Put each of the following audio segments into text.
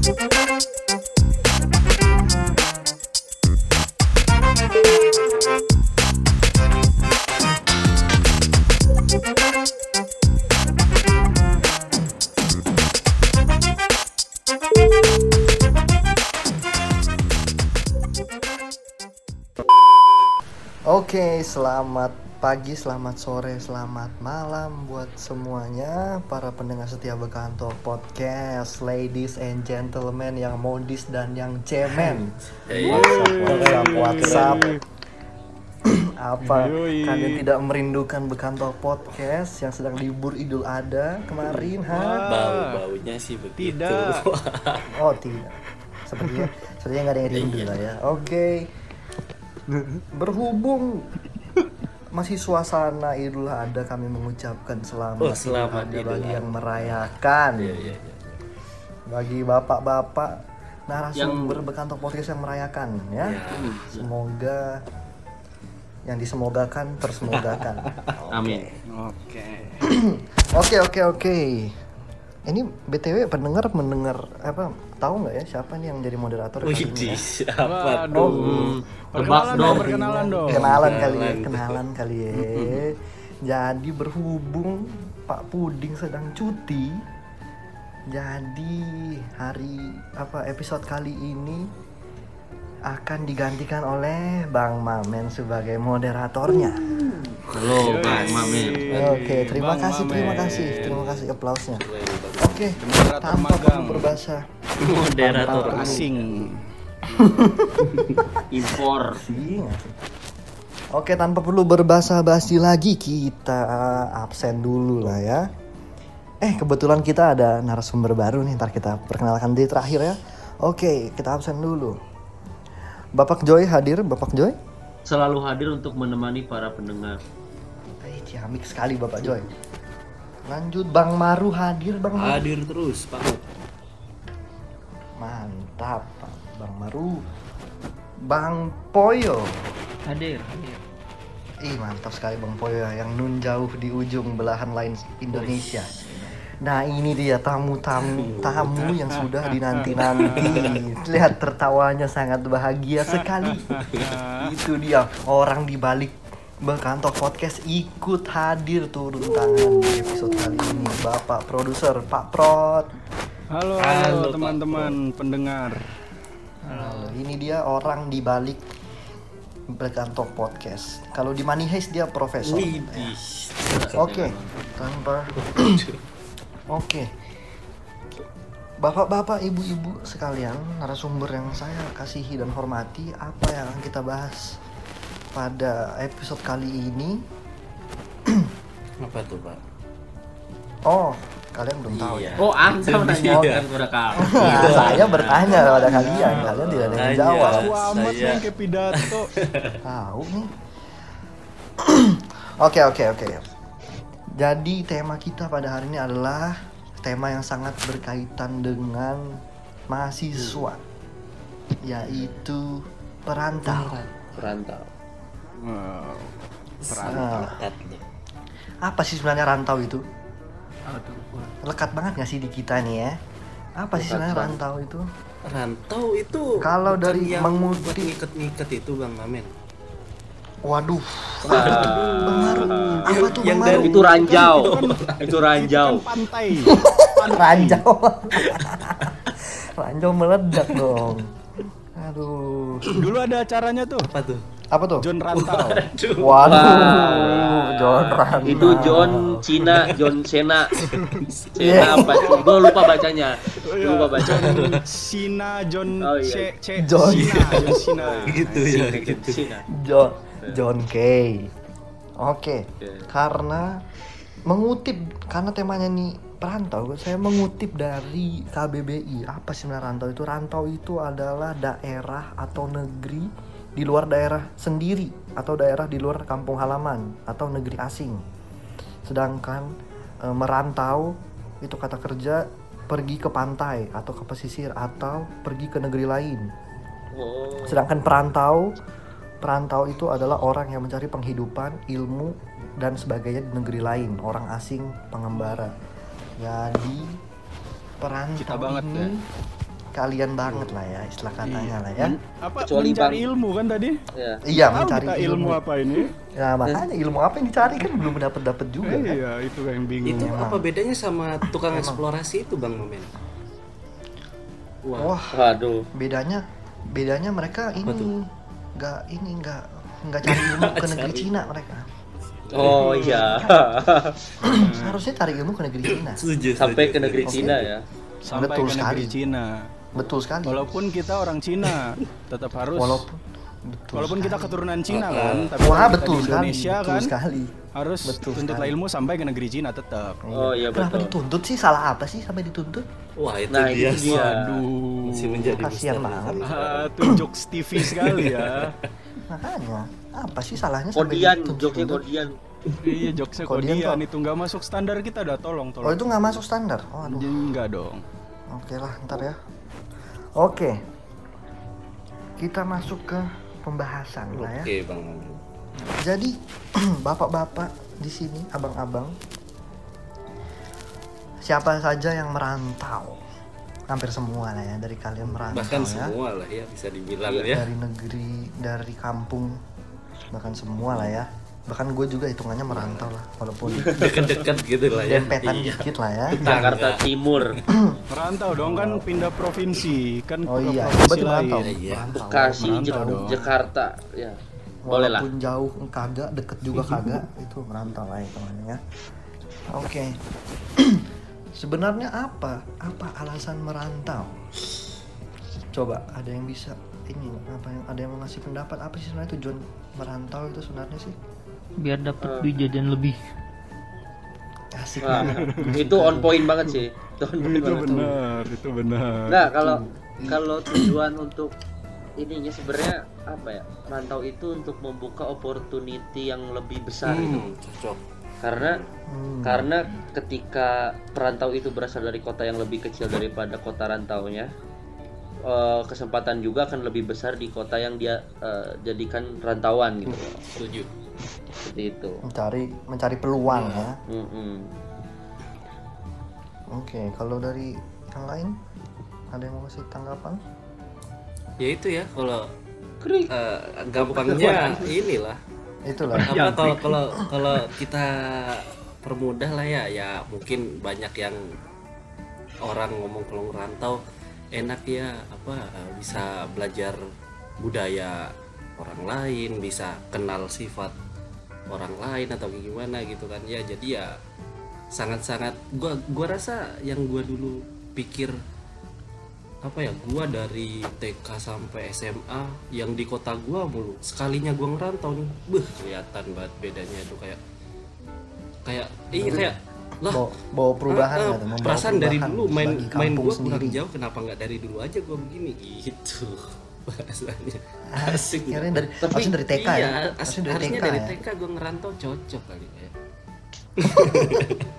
Mm-hmm. Oke, selamat pagi, selamat sore, selamat malam buat semuanya para pendengar setia Bekanto Podcast, ladies and gentlemen yang modis dan yang cemen. WhatsApp, WhatsApp, WhatsApp. Apa kalian tidak merindukan Bekanto Podcast yang sedang libur Idul Adha kemarin, ha? bau baunya sih begitu Tidak. Oh tidak. Sepertinya, sepertinya nggak ada yang rindu lah ya. Oke. Berhubung masih suasana Idul Adha kami mengucapkan selamat, Oh, selamat Adha bagi yang merayakan. Iya, iya, iya. Bagi bapak-bapak narasumber bekantor podcast yang merayakan ya. Ya. Semoga yang disemogakan tersemogakan. amin Oke. Oke oke oke. Ini btw pendengar mendengar apa tahu nggak ya siapa nih yang jadi moderator kali ini ya? siapa? Perkenalan dong, perkenalan dong. kenalan kali ya Kenalan. kali ya jadi berhubung Pak Puding sedang cuti jadi hari apa episode kali ini akan digantikan oleh Bang Mamen sebagai moderatornya. halo bang mamen Oke, terima Bang kasih, terima kasih, terima kasih aplausnya. Oke, Moderator tanpa magang. perlu berbahasa moderator Tanpa- Asing. impor? Oke, tanpa perlu berbahasa-basi lagi, kita absen dulu lah ya. Eh, kebetulan kita ada narasumber baru nih, ntar kita perkenalkan di terakhir ya. Oke, kita absen dulu. Bapak Joy hadir, Bapak Joy. selalu hadir untuk menemani para pendengar. Eh, ciamik sekali Bapak Joy. Lanjut, Bang Maru hadir, Bang Maru. hadir terus pak Mantap, Pak. Bang Maru. Bang Poyo. Hadir, hadir. Ih mantap sekali Bang Poyo yang nun jauh di ujung belahan lain Indonesia. Nah ini dia tamu-tamu tamu yang sudah dinanti-nanti. Lihat tertawanya sangat bahagia sekali. Itu dia orang di balik Bekantor Podcast ikut hadir turun tangan di episode kali ini. Bapak produser Pak Prot. Halo, Halo, teman-teman pendengar. Halo, ini dia orang di balik Bekantor Podcast. Kalau di Money Heist dia profesor. Widih. Oke, tanpa Oke. Bapak-bapak, ibu-ibu sekalian, narasumber yang saya kasihi dan hormati, apa yang akan kita bahas pada episode kali ini? apa tuh pak Oh, kalian belum tahu ya. Oh, anda menanyakan kepada kamu. Nah, saya bertanya kepada kalian, kalian tidak ada yang jawab. Tahu amat Saya- nih kayak pidato. Tahu nih. Oke oke oke. Jadi tema kita pada hari ini adalah tema yang sangat berkaitan dengan mahasiswa, yaitu perantau. Perantau. Wow. Nih. apa sih sebenarnya rantau itu? Aduh. Lekat banget gak sih di kita nih ya? Apa sih Lekat sebenarnya banget. rantau itu? rantau itu Kalau dari mengutip- buat ngiket-ngiket itu bang mamen Waduh, Maru, apa tuh yang dari- Itu ranjau. Itu ranjau. Kan pantai. ranjau ranjau meledak dong aduh Dulu ada acaranya tuh. apa tuh apa tuh John Rantau. waduh John Rantau Itu John Cina, John Sena. Iya. Sena apa? Gue lupa bacanya. Gue lupa baca. John Sina, John Oh, iya. C, C, John. Sina, John Sina. gitu ya Sina. John John Kay oke Oke. karena mengutip karena temanya nih perantau saya mengutip dari KBBI apa sih sebenarnya rantau itu rantau itu adalah daerah atau negeri di luar daerah sendiri atau daerah di luar kampung halaman atau negeri asing sedangkan e, merantau itu kata kerja pergi ke pantai atau ke pesisir atau pergi ke negeri lain. Sedangkan perantau, perantau itu adalah orang yang mencari penghidupan, ilmu dan sebagainya di negeri lain, orang asing, pengembara. Jadi perantau Kita banget ini ya. Kalian banget lah ya istilah katanya lah ya. Apa Kecuali mencari Bang- ilmu kan tadi? Ya. Iya Tahu mencari kita ilmu. ilmu apa ini? Ya makanya ilmu apa yang dicari kan belum dapat dapat juga. Eh, kan? iya, itu yang bingung. Itu Emang. apa bedanya sama tukang eksplorasi itu Bang Mamen? Wah, Wah Waduh. bedanya bedanya mereka ini nggak ini nggak nggak cari ilmu ke negeri Cina mereka. Oh iya. Seharusnya cari ilmu ke negeri Cina. setuju. Sampai ke negeri. Cina ya. Sampai Betul ke negeri sekali. Cina. Betul sekali. Walaupun kita orang Cina, tetap harus Walaupun betul walaupun kita sekali. keturunan Cina kan, tapi Wah kalau kita betul di sekali. Indonesia Betul kan sekali. harus Betul tuntutlah sekali. ilmu sampai ke negeri Cina tetap. Oh iya Kenapa betul. dituntut sih? Salah apa sih sampai dituntut? Wah, itu Nah, dia. itu dia. Waduh. Masih menjadi Kasihan banget. Ah, tunjuk TV sekali ya. Makanya apa sih salahnya Kodian, joknya kodian. iya, jokesnya Kodian kodian itu nggak masuk standar kita dah tolong Oh tolong. itu nggak masuk standar. Oh aduh. Enggak dong. Oke lah, ntar ya. Oke. Kita masuk ke pembahasan lah ya. Oke, Bang. Jadi bapak-bapak di sini, abang-abang, siapa saja yang merantau, hampir semua lah ya dari kalian merantau Bahkan ya. semua lah ya bisa dibilang Iya. ya. Dari negeri, dari kampung, bahkan semua lah ya. Bahkan gue juga hitungannya merantau lah, walaupun Dekat-dekat gitu lah ya. dempetan Iya. dikit lah ya. Jakarta Timur, Merantau dong kan pindah provinsi kan Oh ke iya, provinsi betul merantau. Iya. Merantau. Bekasi, Merantau. Jakarta. Ya. Boleh lah. Walaupun jauh kagak, deket juga kagak, itu merantau lah hitungannya ya. Oke. Sebenarnya apa? Apa alasan merantau? Coba ada yang bisa ini apa yang ada yang mau ngasih pendapat apa sih sebenarnya tujuan merantau itu sebenarnya sih? Biar dapat duit jajan lebih Asik. Nah, itu on point banget sih. Itu on point Itu banget. benar, itu benar. Nah, kalau kalau tujuan untuk ininya sebenarnya apa ya? Rantau itu untuk membuka opportunity yang lebih besar itu. Hmm, cocok. Karena Hmm. karena ketika perantau itu berasal dari kota yang lebih kecil daripada kota rantaunya, eh, kesempatan juga akan lebih besar di kota yang dia eh, jadikan rantauan gitu. loh. Setuju. Seperti itu. mencari mencari peluang ya. Mm-mm. Oke, kalau dari yang lain ada yang mau kasih tanggapan? Ya itu ya kalau eh, gampangnya inilah Itulah. apa kalau kalau kalau kita permudah lah ya ya mungkin banyak yang orang ngomong kalau ngerantau enak ya apa eh, bisa belajar budaya orang lain bisa kenal sifat orang lain atau gimana gitu kan. Ya jadi ya sangat-sangat gua gua rasa yang gua dulu pikir apa ya gua dari TK sampai SMA yang di kota gua mulu sekalinya gua ngerantau nih beuh kelihatan banget bedanya itu kayak kayak iya kayak lah Bawa, bawa perubahan ah, ah, tuh? Membawa perasaan dari dulu main main gua kurang jauh kenapa nggak dari dulu aja gua begini? Gitu. Bahasanya Asik, gitu. dari, Tapi dari TK iya, ya. as- dari harusnya TK dari ya. TK gua ngerantau cocok kali ya.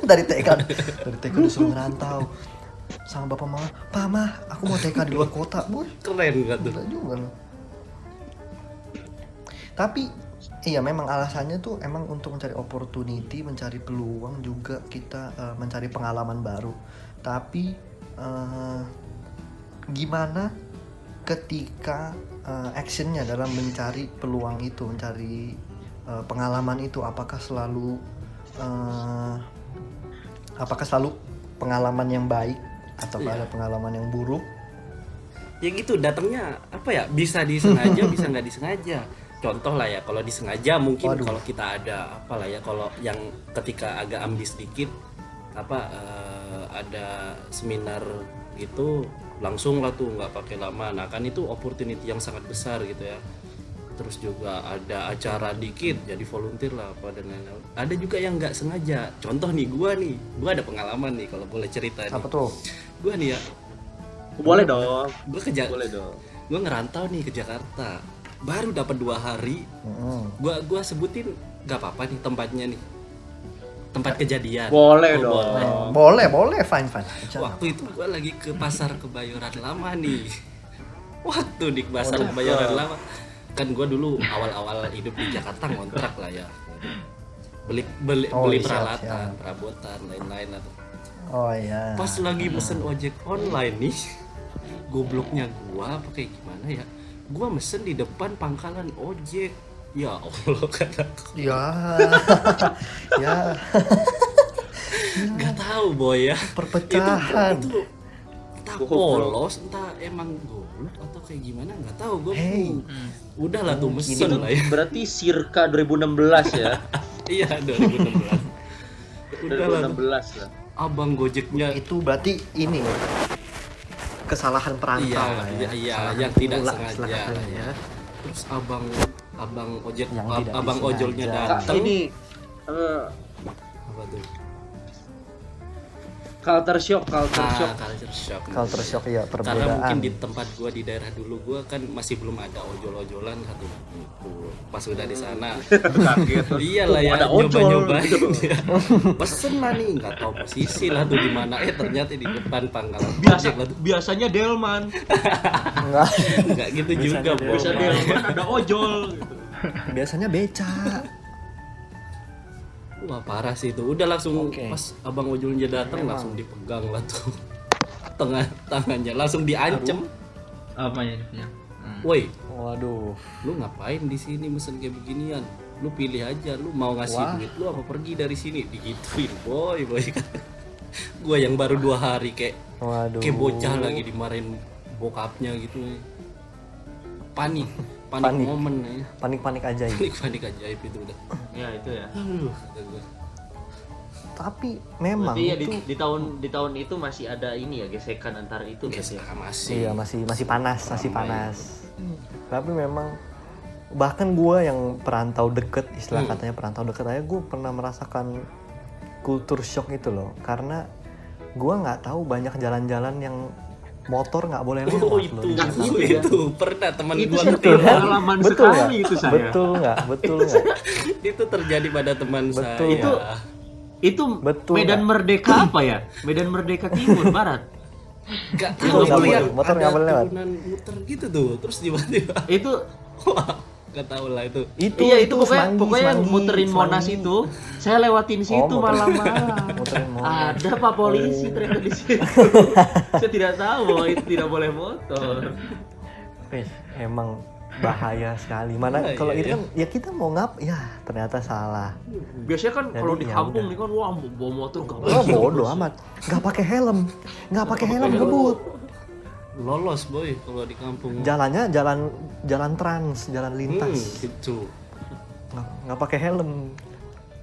Dari TK dari TK disuruh ngerantau. Sama bapak mama pak mah aku mau TK di luar kota boy. Keren gak tuh? Juga tapi iya memang alasannya tuh emang untuk mencari opportunity mencari peluang juga kita eh, mencari pengalaman baru. Tapi eh, gimana ketika eh, actionnya dalam mencari peluang itu mencari eh, pengalaman itu? Apakah selalu eh, apakah selalu pengalaman yang baik atau Iya. ada pengalaman yang buruk? Ya gitu datangnya apa ya? Bisa disengaja bisa nggak disengaja contoh lah ya kalau disengaja mungkin Waduh. kalau kita ada apa lah ya kalau yang ketika agak ambis dikit apa eh, ada seminar gitu langsung lah tuh nggak pakai lama. Nah kan itu opportunity yang sangat besar gitu ya. Terus juga ada acara dikit jadi volunteer lah apa dan lain-lain. Ada juga yang nggak sengaja. Contoh nih gua nih gua ada pengalaman nih kalau boleh cerita nih. Apa tuh? Gua nih ya. Boleh dong. gua ke Boleh dong. gue ngerantau nih ke Jakarta baru dapat dua hari. Gua gua sebutin nggak apa-apa nih tempatnya nih. Tempat kejadian. Boleh Oh, dong. boleh. boleh boleh fine fine. Aja waktu itu gua lagi ke pasar kebayoran lama nih. Waktu di pasar kebayoran lama. Kan gua dulu awal-awal hidup di Jakarta ngontrak lah ya. Beli beli Oh, beli siap, peralatan siap. perabotan lain-lain atau Oh iya. pas lagi mesen ojek online nih gobloknya gua apa kayak gimana ya gua mesen di depan pangkalan ojek ya allah kataku Ya. ya. nggak tahu boy ya Perpecahan. itu, itu entah polos entah emang goblok atau kayak gimana nggak tahu gue Hey. udahlah tuh mesen lah ya Berarti circa 2016 ya. iya 2016 udahlah tuh. 2016 lah. abang gojeknya Itu berarti ini kesalahan perantau Iya, lah ya. iya, iya, Kesalahan yang tidak sengaja lah ya. terus abang abang ojek Yang ab- abang ojolnya datang ini eh, apa tuh culture shock, culture ah, shock. culture shock Culture shock ya karena perbedaan. mungkin di tempat gua di daerah dulu gua kan masih belum ada ojol-ojolan satu pas udah di sana iyalah ya Ada ojol. nyoba nyobain ya pesen lah nih nggak tahu posisi lah tuh di mana eh ternyata di depan pangkalan Biasa, biasanya Delman, Enggak. nggak gitu juga bisa Delman ada ojol. Gitu. Biasanya beca. Wah parah sih itu. Udah langsung Oke. pas abang ojolnya datang Memang. langsung dipegang lah tuh tengah tangannya langsung diancem. Apanya ini? Hmm. Woi, Waduh. lu ngapain di sini mesen kayak beginian? Lu pilih aja, lu mau ngasih Wah. duit lu apa pergi dari sini? Digituin, boy, boy. gua yang baru dua hari kayak Waduh. kayak bocah lagi dimarahin bokapnya gitu. Panik, panik, Panik. momen ya. Panik-panik aja ini. Panik panik ajaib itu udah. Ya itu ya. Aduh. Tapi memang Berarti ya di, itu di tahun di tahun itu masih ada ini ya gesekan antara itu gitu ya. sekarang masih. iya masih masih panas, masih Ramai. panas. Tapi memang bahkan gua yang perantau deket istilah Hmm. katanya perantau deket aja gue pernah merasakan kultur shock itu loh karena gua nggak tahu banyak jalan-jalan yang motor nggak boleh lewat Oh loh itu, di sana. itu, itu pernah teman Itu gua tuh. pengalaman betul sekali nggak? itu saya. betul nggak betul nggak itu terjadi pada teman Betul. saya. Itu- Itu Betul, Medan Kak. Merdeka apa ya? Medan Merdeka Timur Barat. Gak Itu tahu itu yang motor nggak boleh lewat. turunan muter gitu tuh, terus tiba-tiba, Itu gak tahu lah itu. itu iya itu, pokoknya semanggi, pokoknya yang semanggi, muterin Monas semanggi. itu saya lewatin situ muter- malam-malam. Muterin Monas. Ada Pak polisi Oh. ternyata di situ. saya tidak tahu bahwa itu tidak boleh motor. Wih, emang bahaya sekali. Mana Iya, kalau iya, itu iya. kan ya kita mau ngap, ya ternyata salah. Biasanya kan kalau di ya kampung nih kan wah bawa motor gak Oh bodoh amat, nggak pakai helm, nggak pakai helm ngebut. Lolos boy kalau di kampung. Jalannya jalan jalan trans, jalan Hmm, lintas, gitu. nggak nggak pakai helm.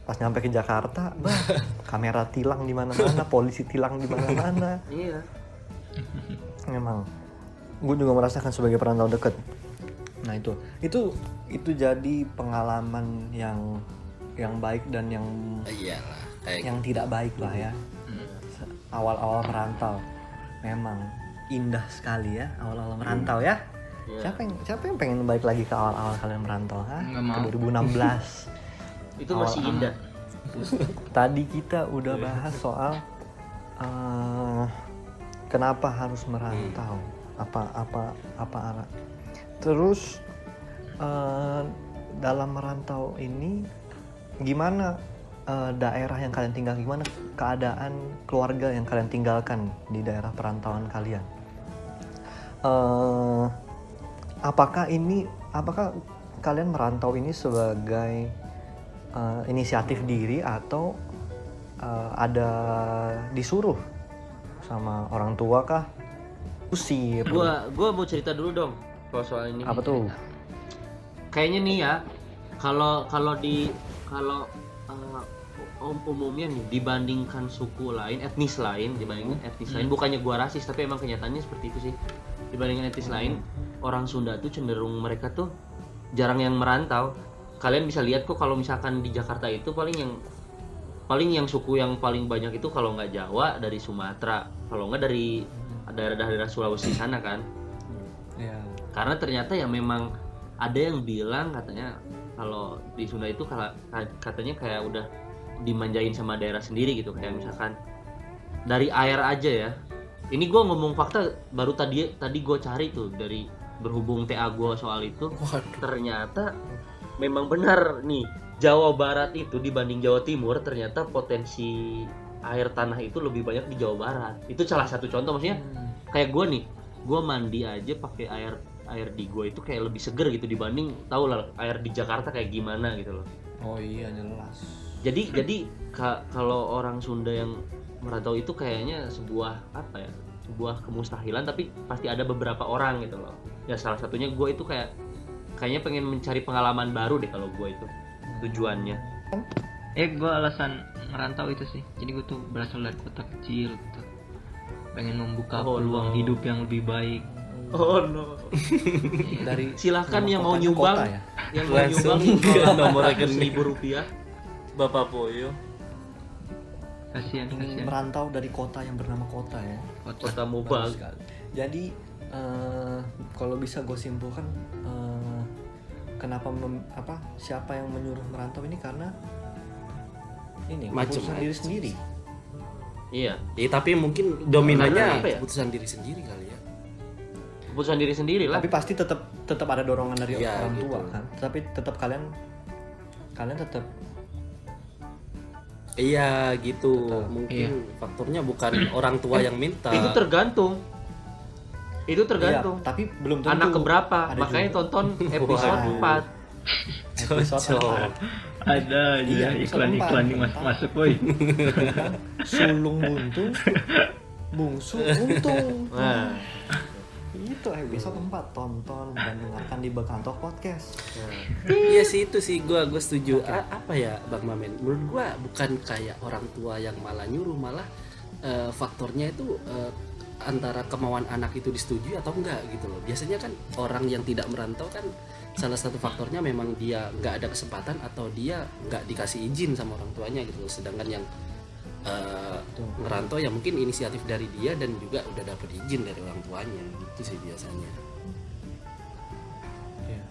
Pas nyampe ke Jakarta, bah, kamera tilang di mana-mana, polisi tilang di mana-mana. Iya. Memang, gue juga merasakan sebagai perantau deket. Nah itu, itu itu jadi pengalaman yang yang baik dan yang Iyalah, kayak yang tidak baik lah ya. Awal-awal merantau, memang indah sekali ya awal-awal merantau ya. Iya. Siapa yang siapa yang pengen balik lagi ke awal-awal kalian merantau? Ha? Ke 2016. Itu masih Awal- indah. Tadi kita udah bahas soal eh, kenapa harus merantau, apa apa apa arah. Terus eh, dalam merantau ini gimana eh, daerah yang kalian tinggal, gimana keadaan keluarga yang kalian tinggalkan di daerah perantauan kalian? Eh, apakah ini, apakah kalian merantau ini sebagai eh, inisiatif diri atau eh, ada disuruh sama orang tua kah? Usir. Gua gua mau cerita dulu dong kalau soal ini. Apa tuh? Kayaknya nih ya, kalau kalau di kalau uh, um- umumnya nih dibandingkan suku lain, etnis lain, dibandingkan etnis lain, bukannya gua rasis tapi emang kenyataannya seperti itu sih. Dibandingkan etnis lain, orang Sunda tuh cenderung mereka tuh jarang yang merantau. Kalian bisa lihat kok kalau misalkan di Jakarta itu paling yang paling yang suku yang paling banyak itu kalau nggak Jawa dari Sumatera, kalau nggak dari daerah-daerah Sulawesi sana kan Ya. karena ternyata ya memang ada yang bilang katanya kalau di Sunda itu katanya kayak udah dimanjain sama daerah sendiri gitu kayak misalkan dari air aja ya ini gua ngomong fakta baru tadi tadi gue cari tuh dari berhubung TA gue soal itu ternyata memang benar nih Jawa Barat itu dibanding Jawa Timur ternyata potensi air tanah itu lebih banyak di Jawa Barat. Itu salah satu contoh maksudnya Hmm. kayak gue nih, gue mandi aja pakai air air di gue itu kayak lebih seger gitu dibanding tau lah air di Jakarta kayak gimana gitu loh. Oh iya jelas. Jadi jadi ka- kalau orang Sunda yang merantau itu kayaknya sebuah apa ya? Sebuah kemustahilan tapi pasti ada beberapa orang gitu loh. Ya salah satunya gue itu kayak kayaknya pengen mencari pengalaman baru deh kalau gue itu tujuannya. Eh gue alasan merantau itu sih. Jadi gue tuh berasal dari kota kecil gitu. Pengen membuka Oh, peluang no. hidup yang lebih baik. Oh no. Dari Silahkan yang mau nyumbang, kota ya? yang mau nyumbang nomor rekening. ribu rupiah. Bapak Poyo Kasihan, Ini kasihan. merantau dari kota yang bernama kota ya. Kota. Kota sekali. Jadi eh, kalau bisa gue simpulkan eh, kenapa mem- apa siapa yang menyuruh merantau ini karena ini Macem-macem. keputusan diri sendiri. Iya, Ya, tapi mungkin dominannya Apa ya? keputusan diri sendiri kali ya. keputusan diri sendiri lah. Tapi pasti tetap tetap ada dorongan dari Iya, orang gitu. tua kan. Tapi tetap kalian kalian tetap Iya gitu. Betul. Mungkin faktornya bukan orang tua yang minta. Itu tergantung. Itu tergantung. Iya, tapi belum tentu Anak keberapa? Ada Makanya juga. tonton episode Waduh. 4. episode Cocok. empat. Ada aja Iya, iklan-iklan episode nih mas empat. masuk woi. sulung buntung bungsu untung Nah, itu episode 4 tonton dan dengarkan di Bekantok Podcast Iya sih itu sih gua gua setuju. A- apa ya Bang Mamen? Menurut gua bukan kayak orang tua yang malah nyuruh malah eh, faktornya itu eh, antara kemauan anak itu disetujui atau enggak gitu loh. Biasanya kan orang yang tidak merantau kan salah satu faktornya memang dia nggak ada kesempatan atau dia nggak dikasih izin sama orang tuanya gitu loh. Sedangkan yang eh, ngerantau ya mungkin inisiatif dari dia dan juga udah dapet izin dari orang tuanya gitu sih biasanya. Iya.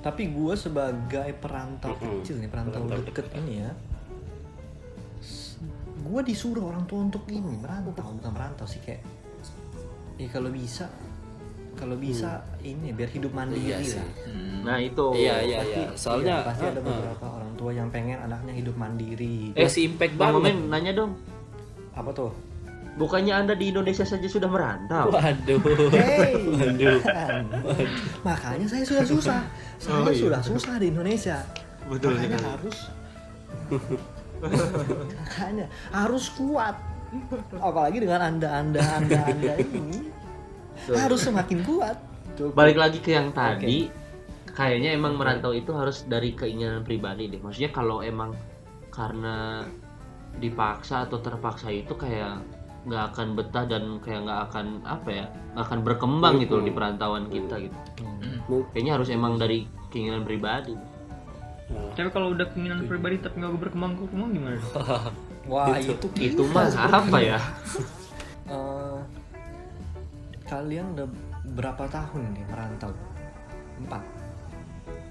tapi gue sebagai perantau Mm-mm. kecil nih perantau, Perantau deket ini ya gue disuruh orang tua untuk ini merantau bukan merantau sih kayak ya kalau bisa kalau bisa ini biar hidup mandiri Iya sih. lah nah itu. Iya iya Pasti- iya. Soalnya iya, pasti ada eh, beberapa orang tua yang pengen anaknya hidup mandiri Eh, si impact Bang banget. Momen nanya dong. apa tuh Bukannya Anda di Indonesia saja sudah merantau? Waduh. Hey, Waduh. kan. makanya saya sudah susah. Saya Oh, iya. sudah susah di Indonesia. Betul makanya sekali. harus makanya harus kuat. Apalagi dengan anda anda anda anda ini. Harus semakin kuat. Tuh. Balik lagi ke yang tadi, kayaknya emang merantau itu harus dari keinginan pribadi deh. Maksudnya kalau emang karena dipaksa atau terpaksa itu kayak nggak akan betah dan kayak nggak akan apa ya nggak akan berkembang gitu loh di perantauan kita gitu. Mu- Kayaknya harus emang dari keinginan pribadi. Tapi kalau udah keinginan pribadi tapi nggak berkembang berkembang gimana? Wah itu Itu mah apa ya? Eh, kalian udah berapa tahun nih merantau? Empat.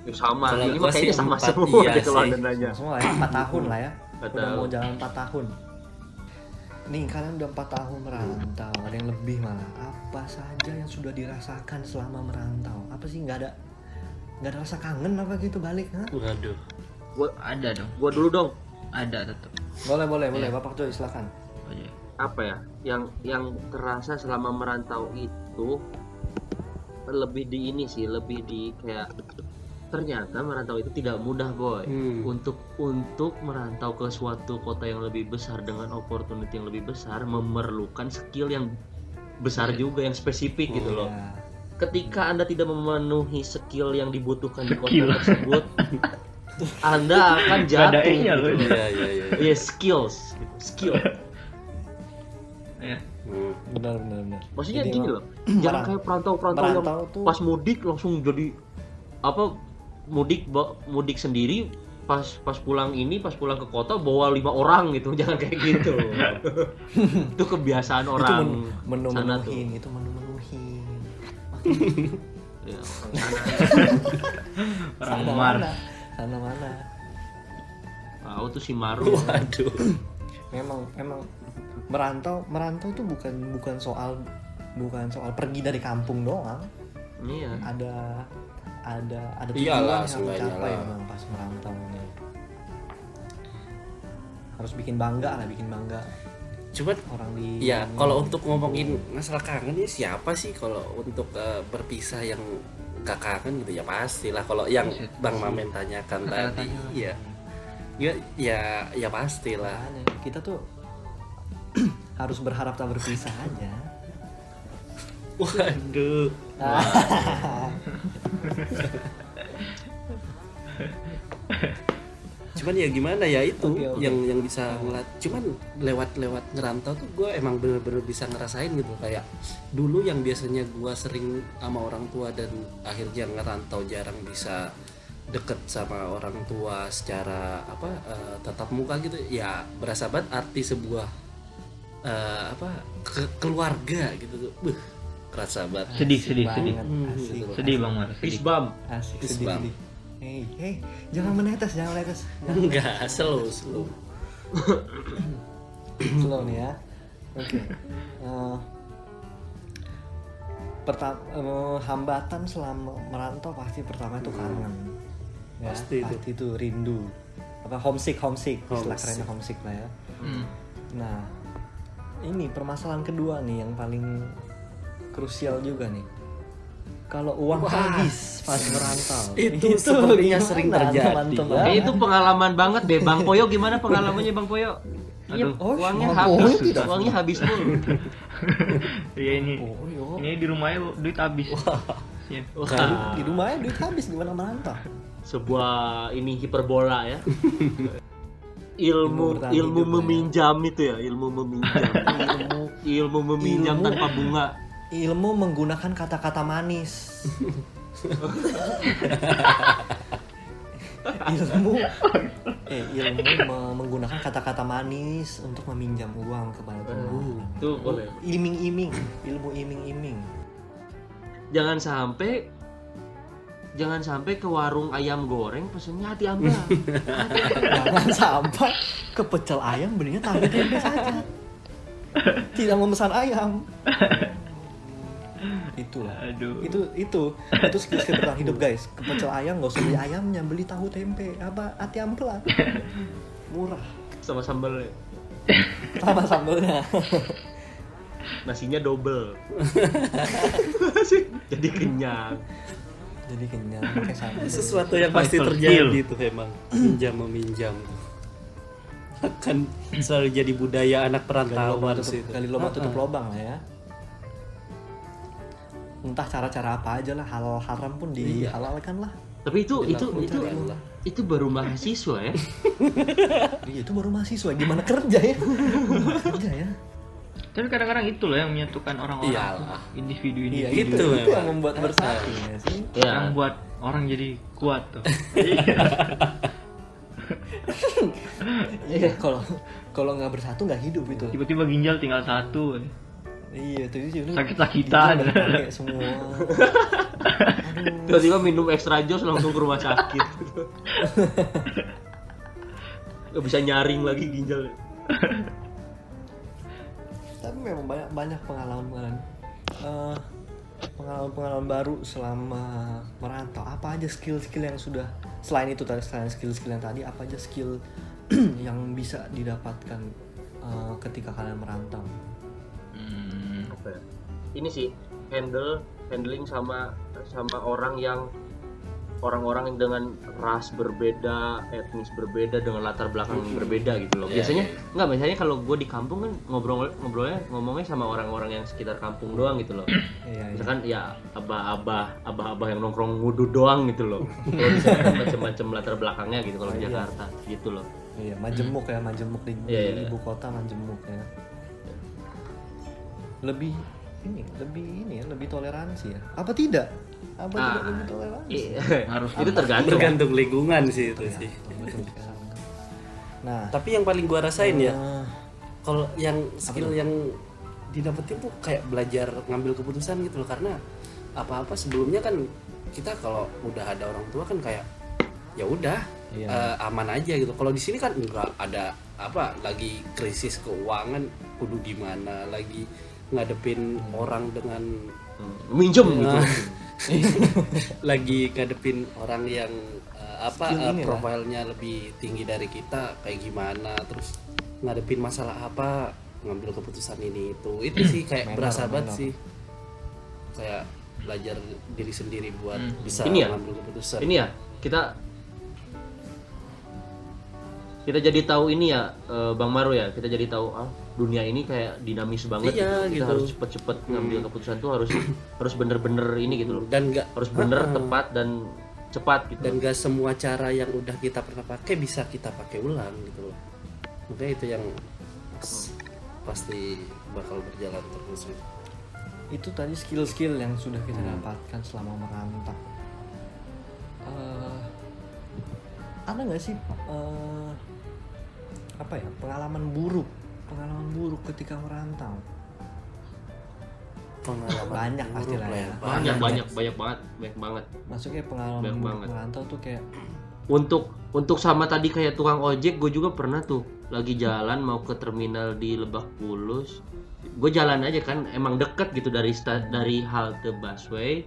Ya, sama. Kalau Ini kayaknya sama empat, semua iya sih. nanya. Semua ya, 4 tahun lah ya. Empat Udah mau jalan 4 tahun. Nih kalian udah 4 tahun merantau, ada yang lebih malah. Apa saja yang sudah dirasakan selama merantau? Apa sih nggak ada nggak ada rasa kangen apa gitu balik? Hah? Waduh. Gua Ada dong, gua dulu dong. ada tetap. Boleh boleh boleh, Bapak Joy silakan. Oh, iya. Apa ya yang yang terasa selama merantau itu lebih di ini sih lebih di kayak ternyata merantau itu tidak mudah boy Hmm. untuk untuk merantau ke suatu kota yang lebih besar dengan opportunity yang lebih besar memerlukan skill yang besar juga yang spesifik gitu loh Ya. ketika anda tidak memenuhi skill yang dibutuhkan di kota Skill. tersebut anda akan jatuh. Iya iya iya. Iya, skills skill Ya. Hmm. Benar benar benar. Maksudnya Jadi gini loh, jangan kayak perantau-perantau yang tuh- pas mudik langsung jadi apa mudik mudik sendiri pas pas pulang ini pas pulang ke kota bawa lima orang gitu jangan kayak gitu itu kebiasaan itu orang menu sana tuh itu menu menuhin. Ya, orang sana. Orang mana? Sana mana? tahu tuh si Maru Waduh. memang memang merantau merantau tuh bukan bukan soal bukan soal pergi dari kampung doang. Iya. Ada ada ada Iyalah, tujuan yang seenggaknya dicapai lah. memang pas merantau ini. Harus bikin bangga lah bikin bangga. Cuman orang di ya kalau untuk ngomongin masalah kangen ya siapa sih? Kalau untuk eh, berpisah yang gak kangen gitu ya pastilah kalau yang Buset, bang Mamen tanyakan tadi iya. Ya ya ya pastilah kita tuh harus berharap tak berpisah aja. Waduh. Cuman ya gimana ya itu Oke, oke. yang yang bisa ngelat cuman lewat lewat ngerantau tuh gue emang bener-bener bisa ngerasain gitu. Kayak dulu yang biasanya gue sering sama orang tua dan akhirnya ngerantau jarang bisa deket sama orang tua secara apa eh, tatap muka gitu ya berasa banget arti sebuah eh, apa ke- keluarga gitu tuh. Buh, kerasa banget. Sedih, sedih, sedih. banget, Hmm, asik. gitu. Sedih Bang Mar, sedih. Fisbam. asik sedih sedih. Hey hey jangan menetes jangan menetes. Enggak slow slow. Slow nih ya. Oke. Eh, pertama hambatan selama merantau pasti pertama itu kangen. Ya, Pasti itu. itu rindu. Apa homesick homesick. Istilah Homesick. kerennya homesick lah ya. Hmm. nah ini permasalahan kedua nih yang paling krusial juga nih kalau uang habis pas merantau Itu sepertinya gimana, sering terjadi, teman-teman? ya. Eh, itu pengalaman banget deh. Bang Poyo gimana pengalamannya Bang Poyo? Aduh. Oh, uangnya habis, tidak. uangnya habis mulu. Iya ini. Oh. Ini di rumahnya duit habis. Siap. Wah, di rumahnya duit habis gimana merantau sebuah ini hiperbola ya. Ilmu ilmu ya. meminjam itu ya, ilmu meminjam. ilmu ilmu meminjam Ilmu. tanpa bunga. ilmu menggunakan kata-kata manis ilmu eh ilmu me- menggunakan kata-kata manis untuk meminjam uang kepada teman Tuh boleh. iming-iming ilmu iming-iming Jangan sampai jangan sampai ke warung ayam goreng pesennya hati amba. jangan sampai ke pecel ayam belinya tahu tempe saja tidak memesan ayam. Itulah. Aduh. itu itu. Itu skill skill bertahan hidup guys. Ke pecel ayam nggak usah beli ayamnya. Beli tahu tempe. Apa? Ati ampela murah. Sama sambal sama sambelnya. Nasinya double. Jadi kenyang. Jadi kenyang pakai sesuatu yang pasti terjadi itu emang minjam meminjam. Akan selalu jadi budaya anak perantauan sih kali lubang tutup lubang lah ya. Entah cara-cara apa aja lah halal haram pun dihalalkan lah. Tapi itu itu itu itu baru mahasiswa ya. iya itu baru mahasiswa. Gimana kerja ya? Gimana kerja ya Tapi kadang-kadang itu loh yang menyatukan orang-orang Iyalah. tuh. individu-individu iya Gitu itu, itu yang memang. membuat bersatu ya sih Ya. yang buat orang jadi kuat tuh. iya kalau kalau nggak bersatu nggak hidup itu Tiba-tiba ginjal tinggal satu. iya itu itu Sakit-sakitan. Semua Tiba-tiba minum extra jos langsung ke rumah sakit. Gak bisa nyaring lagi ginjal. Tapi memang banyak banyak pengalaman pengalaman pengalaman pengalaman baru selama merantau apa aja skill skill yang sudah selain itu tadi selain skill skill yang tadi apa aja skill yang bisa didapatkan eh, ketika kalian merantau Hmm. Ya? Ini sih handle handling sama sama orang yang orang-orang yang dengan ras berbeda, etnis berbeda, dengan latar belakang yang berbeda gitu loh. Iya, Biasanya iya, nggak biasanya kalau gue di kampung kan ngobrol ngobrolnya ngomongnya sama orang-orang yang sekitar kampung doang gitu loh. iya iya misalkan ya abah-abah abah-abah yang nongkrong ngudu doang gitu loh kalau di macam-macam latar belakangnya gitu kalau di Iya. Jakarta gitu loh iya majemuk ya majemuk di, Iya, di iya. ibu kota majemuk ya lebih ini lebih ini ya lebih toleransi ya. Apa tidak? Apa Ah, tidak lebih toleransi? Iya. Harus itu tergantung. tergantung lingkungan sih itu sih. Betul sekali. nah. Tapi yang paling gua rasain ya eh, kalau yang skill yang didapetin tuh kayak belajar ngambil keputusan gitu loh. Karena apa-apa sebelumnya kan kita kalau udah ada orang tua kan kayak ya udah Iya. eh, aman aja gitu. Kalau di sini kan nggak ada apa lagi krisis keuangan kudu gimana lagi ngadepin orang dengan minjem gitu. Nah, lagi ngadepin orang yang eh, apa lah. profilnya lebih tinggi dari kita kayak gimana terus ngadepin masalah apa ngambil keputusan ini itu. Itu sih kayak Manner, berasa banget sih. Kayak belajar diri sendiri buat Hmm. bisa Ini ya? ngambil keputusan. Ini ya? Kita kita jadi tahu ini ya eh, Bang Maru ya? Kita jadi tahu ah dunia ini kayak dinamis banget Iya, gitu. kita gitu. harus cepet-cepet ngambil keputusan tuh harus harus bener-bener ini gitu loh. Dan nggak harus bener Ah. tepat dan cepat gitu. Dan gak semua cara yang udah kita pernah pakai bisa kita pakai ulang gitu loh. Makanya itu yang s- pasti bakal berjalan terus itu tadi skill-skill yang sudah kita dapatkan selama merantau. Eh, ada nggak sih eh, apa ya pengalaman buruk pengalaman buruk ketika merantau. Pengalaman Banyak buruk pasti lah lah ya. banyak banyak banyak banget banyak banget. Masuknya pengalaman Banyak buruk banget. merantau tuh kayak untuk untuk sama tadi kayak tukang ojek gue juga pernah tuh. Lagi jalan mau ke terminal di Lebak Bulus. Gue jalan aja kan emang deket gitu dari sta- dari halte busway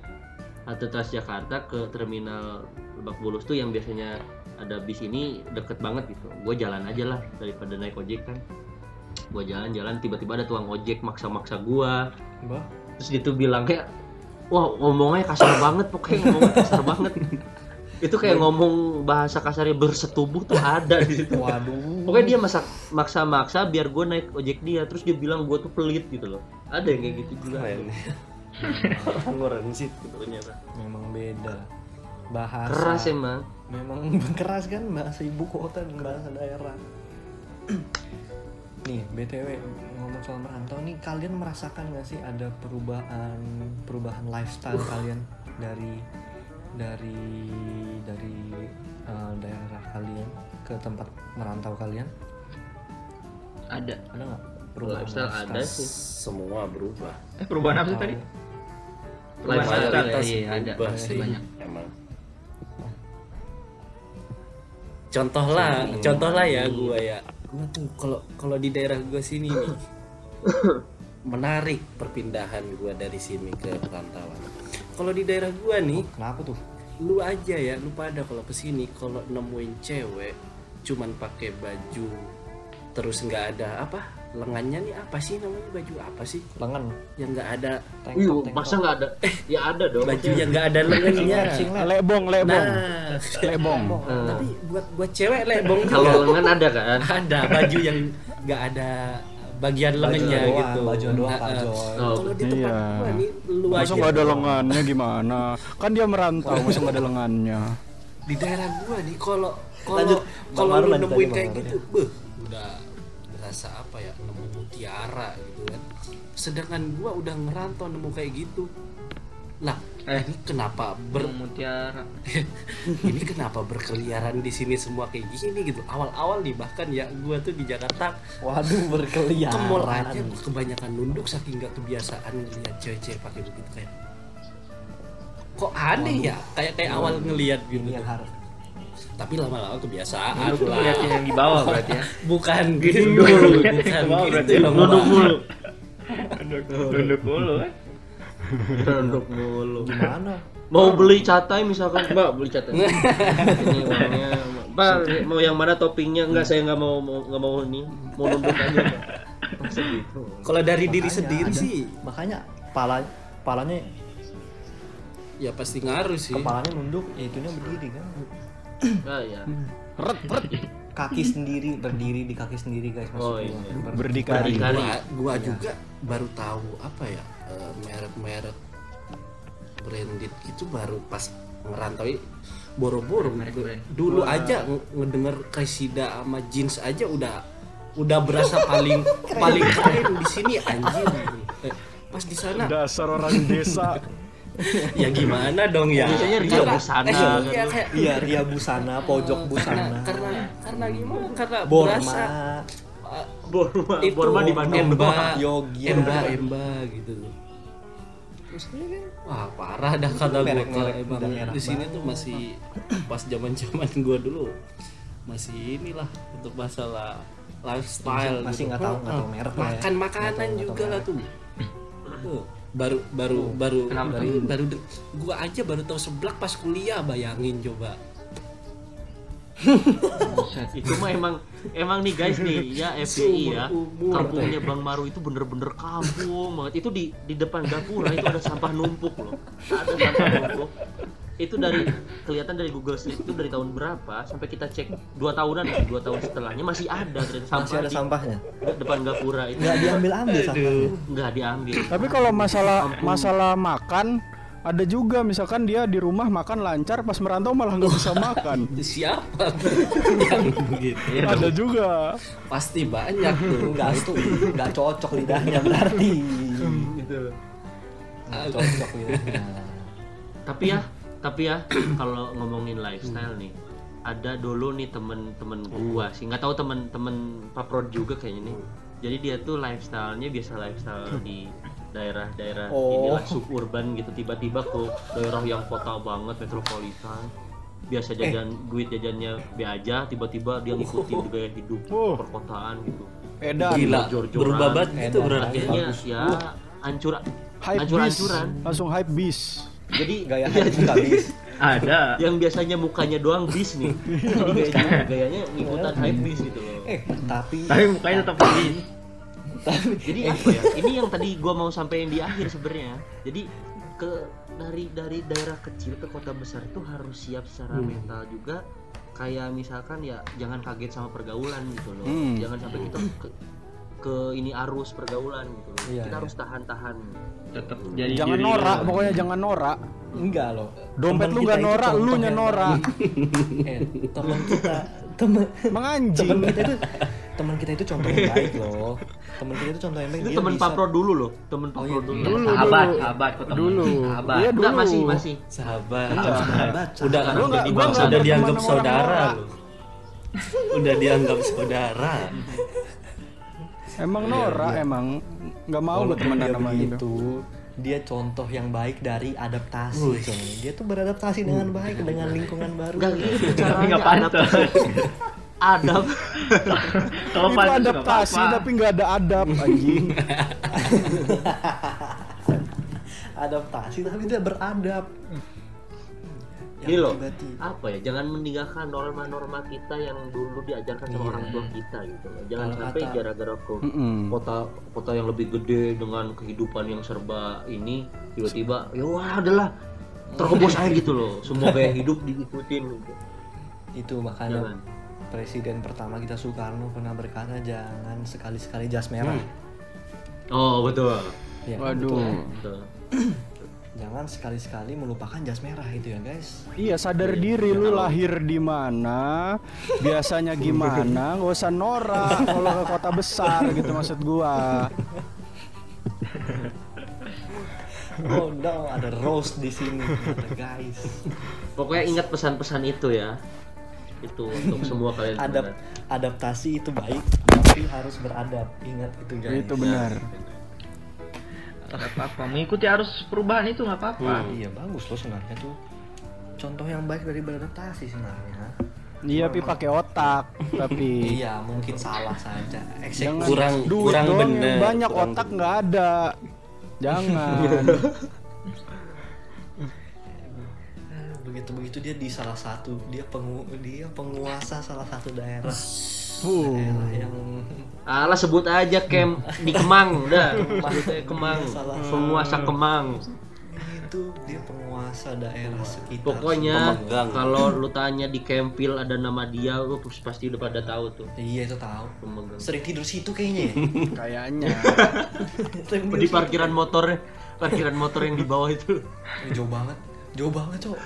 halte Transjakarta ke terminal Lebak Bulus tuh yang biasanya ada bis ini deket banget gitu. Gue jalan aja lah daripada naik ojek kan gue jalan-jalan tiba-tiba ada tukang ojek maksa-maksa gue terus dia tuh bilang kayak wah ngomongnya kasar banget pokoknya ngomongnya kasar banget. Itu kayak ngomong bahasa kasarnya bersetubuh tuh ada di situ. Waduh. Pokoknya dia masak maksa-maksa biar gue naik ojek dia terus dia bilang gue tuh pelit gitu loh. Ada yang kayak gitu juga. Keren. orang-orang sih. Ternyata. Memang beda. Bahasa keras emang. Memang keras kan bahasa ibu kota dan bahasa daerah nih btw ngomong soal merantau nih kalian merasakan nggak sih ada perubahan perubahan lifestyle kalian dari dari dari eh, daerah kalian ke tempat merantau kalian? Ada. Ada nggak perubahan lifestyle ada sih. Semua berubah. Eh perubahan apa sih tadi? Lifestyle Lifestyle, ya, iya, ada. sih banyak. emang. Contoh lah contoh lah ya gua ya gua tuh kalau kalau di daerah gua sini nih menarik perpindahan gua dari sini ke perantauan. Kalau di daerah gua nih kenapa tuh? lu aja ya lu pada kalau ke sini kalau nemuin cewek cuman pakai baju terus nggak ada apa lengannya nih apa sih namanya? Baju apa sih? Lengan. Yang nggak ada tank Wih, top, tank masa nggak ada? Ya ada dong. Baju yang nggak ada lengannya. Lebong lebong. Nah. Lebong. Tapi buat buat cewek lebong kalau lengan ada kan? Ada baju yang nggak ada bagian lengannya doang, gitu. baju doang, Nah, eh. Oh, kalau di tempat iya. gua nih lu masa nggak ada lengannya gimana? Kan dia merantau masa nggak ada lengannya? di daerah gua nih kalau kalau kalau lu nemuin kayak gitu beuh udah berasa apa ya nemu mutiara gitu kan. Sedangkan gua udah ngerantau nemu kayak gitu. Lah Eh. ini kenapa ber mutiara. Ini kenapa berkeliaran di sini semua kayak gini gitu? Awal-awal nih bahkan ya gua tuh di Jakarta waduh berkeliaran. Ke mall aja kebanyakan nunduk saking nggak kebiasaan ngeliat cewek-cewek pakai begitu kayak. Kok aneh ya? Kayak kayak awal ngeliat gitu ini yang harus tapi lama-lama kebiasaan Lu lah. liatin yang di bawah berarti ya. Bukan gitu. bukan gitu. dong duduk mulu duduk dulu kan duduk mulu gimana? Mau beli catai misalkan? Mbak beli catai. Ini uangnya. Mbak mau yang mana toppingnya? Enggak saya nggak mau mau nggak mau ini. Mau nunduk aja Mbak. Maksud gitu? Kalau dari diri sendiri ada. sih. Makanya pala palanya ya pasti ngaruh sih. Kepalanya nunduk ya itunya berdiri kan ah ya kaki sendiri berdiri di kaki sendiri guys maksud Oh, iya. Ber- berdikari. Berdikari. gua, gua juga baru tahu apa ya eh, merek-merek branded itu baru pas ngerantau boro-boro dulu aja ng- ngedenger Kaisida sama jeans aja udah udah berasa paling paling keren di sini anjir Eh, pas di sana dasar orang desa ya gimana dong ya? Biasanya Rio Karena- Busana, eh, kan. iya, kayak iya ria busana pojok karena busana. karena karena gimana? Karena borma. berasa uh, Borma itu Borma di Bandung. Emba. Yogi Emba, Emba gitu. Terus wah parah dah kata gue kalau emang di sini tuh masih pas zaman zaman gue dulu masih inilah untuk masalah lifestyle Masih gitu. nggak tahu- nggak tahu Ah, merek ya. makan makanan juga lah tuh Baru baru baru Kenapa? baru, baru de- gua aja baru tahu seblak pas kuliah bayangin coba. Itu mah emang emang nih guys nih ya FPI ya. Kampungnya Bang Maru itu bener-bener kampung banget. Itu di di depan gapura itu ada sampah numpuk loh. Ada sampah numpuk itu dari kelihatan dari Google Street itu dari tahun berapa sampai kita cek dua tahunan ya dua tahun setelahnya masih ada ternyata sampah Masih ada di sampahnya. depan gapura itu Nggak diambil-ambil sampahnya. nggak diambil Tapi kalau masalah masalah makan ada juga misalkan dia di rumah makan lancar pas merantau malah nggak bisa makan. siapa yang begitu ada juga. pasti banyak tuh Enggak itu enggak cocok lidahnya berarti. Nggak cocok lidahnya. tapi ya tapi ya kalau ngomongin lifestyle nih ada dulu nih temen-temen gua sih. Nggak tahu temen-temen paprod juga kayaknya nih. Jadi dia tuh lifestylenya biasa lifestyle di daerah-daerah Oh. inilah suburban gitu. Tiba-tiba ke daerah yang kota banget metropolitan. Biasa jajan duit jajannya be aja tiba-tiba dia ngikutin gaya hidup Oh. perkotaan gitu. Edan. gila Jor-joran. berubah banget gitu berarti. Ya hancur hancur-hancuran. Langsung hype bis. Jadi Gaya juga bis. Ada. yang biasanya mukanya doang bis nih jadi gayanya gayanya ngikutan hype bis gitu loh Eh, tapi Tapi mukanya tetap bis. jadi apa ya ini yang tadi gua mau sampaikan di akhir sebenarnya jadi ke dari dari daerah kecil ke kota besar itu harus siap secara mental juga kayak misalkan ya jangan kaget sama pergaulan gitu loh Hmm. jangan sampai kita ke, ke ini arus pergaulan gitu loh Iya, kita iya. harus tahan-tahan Tetap jadi Jangan norak, lo. pokoknya jangan norak. enggak loh. Dompet Temen lu kita nggak itu norak, lu nya norak. Eh, teman kita teman Emang anjing. teman kita itu teman kita itu contoh yang baik loh. Teman kita itu contoh yang baik. itu Dia temen bisa- papro dulu loh temen Oh, papro iya. dulu Dulu, Sahabat, dulu. sahabat kok. Dulu. Sahabat. Iya, Enggak, dulu. masih masih sahabat Sahabat, udah sahabat. udah nggak udah berteman dianggap saudara lu udah dianggap saudara Emang norak emang nggak mau gue temenan dia sama gitu. begitu dia contoh yang baik dari adaptasi coy. dia tuh beradaptasi dengan baik dengan lingkungan baru enggak gitu Tapi caranya nggak pantas. adab Kalau Itu adaptasi tapi nggak ada adab anjing. adaptasi tapi dia beradab Gini loh, tiba-tiba- apa ya? Jangan meninggalkan norma-norma kita yang dulu diajarkan sama Iya. orang tua kita gitu. loh. Jangan Kalau sampai gara-gara ke kota kota yang lebih gede dengan kehidupan yang serba ini tiba-tiba ya wah adalah terobos aja gitu loh. Semua gaya hidup diikutin gitu. itu makanya Jangan. presiden pertama kita Soekarno pernah berkata jangan sekali-sekali jas merah Oh, betul. Ya, Waduh. betul. Betul. jangan sekali-sekali melupakan jas merah itu ya guys. Iya sadar diri lu lahir di mana, biasanya gimana, nggak usah norak kalau ke kota besar gitu maksud gua. oh no ada roast di sini guys. Pokoknya ingat pesan-pesan itu ya. Itu untuk semua kalian Adap adaptasi itu baik tapi harus beradab. Ingat itu guys. Itu benar. Nggak apa-apa. Mengikuti arus perubahan itu nggak apa-apa. iya bagus loh sebenarnya tuh. Contoh yang baik dari beradaptasi sebenarnya. Iya pi pakai otak tapi iya mungkin salah saja. Eksekusi. Kurang- duit kurang bener, banyak kurang otak nggak ada. Jangan. begitu begitu dia di salah satu dia pengu dia penguasa salah satu daerah Uh. yang Alah sebut aja kem di Kemang udah. Sebut aja Kemang. Salah. Penguasa Kemang. itu dia penguasa daerah sekitar Pokoknya kalau lu tanya di Kempil ada nama dia, lu pasti udah pada tahu tuh. iya itu tahu Pemegang. sering tidur situ kayaknya ya Kayaknya. Di situ. parkiran motor, parkiran motor yang di bawah itu. Jauh banget jauh banget cok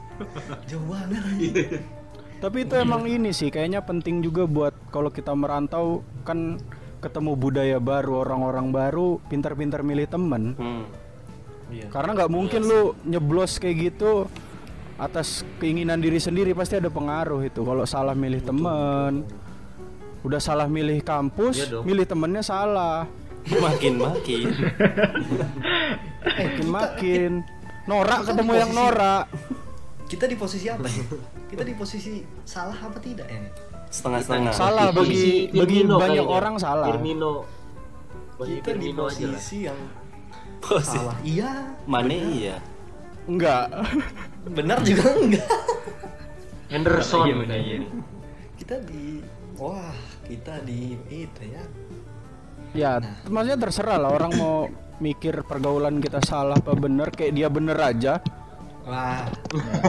jauh banget Tapi itu emang ini sih kayaknya penting juga buat kalau kita merantau kan ketemu budaya baru, orang-orang baru, pintar-pintar milih temen. Hmm. iya Karena nggak mungkin lu nyeblos kayak gitu atas keinginan diri sendiri pasti ada pengaruh itu. Kalau salah milih temen, udah salah milih kampus, Iya milih temennya salah, makin makin makin makin. Norak ketemu yang norak. Kita di posisi apa ya kita di posisi salah apa tidak ya setengah-setengah Salah bagi bagi Firmino banyak orang salah. Firmino. Kita di Firmino posisi yang Posisi. salah iya mana iya Enggak. benar juga enggak Henderson Iya, bener, iya. kita di wah kita di itu ya Ya, maksudnya terserah lah orang mau mikir pergaulan kita salah apa bener kayak dia bener aja. Wah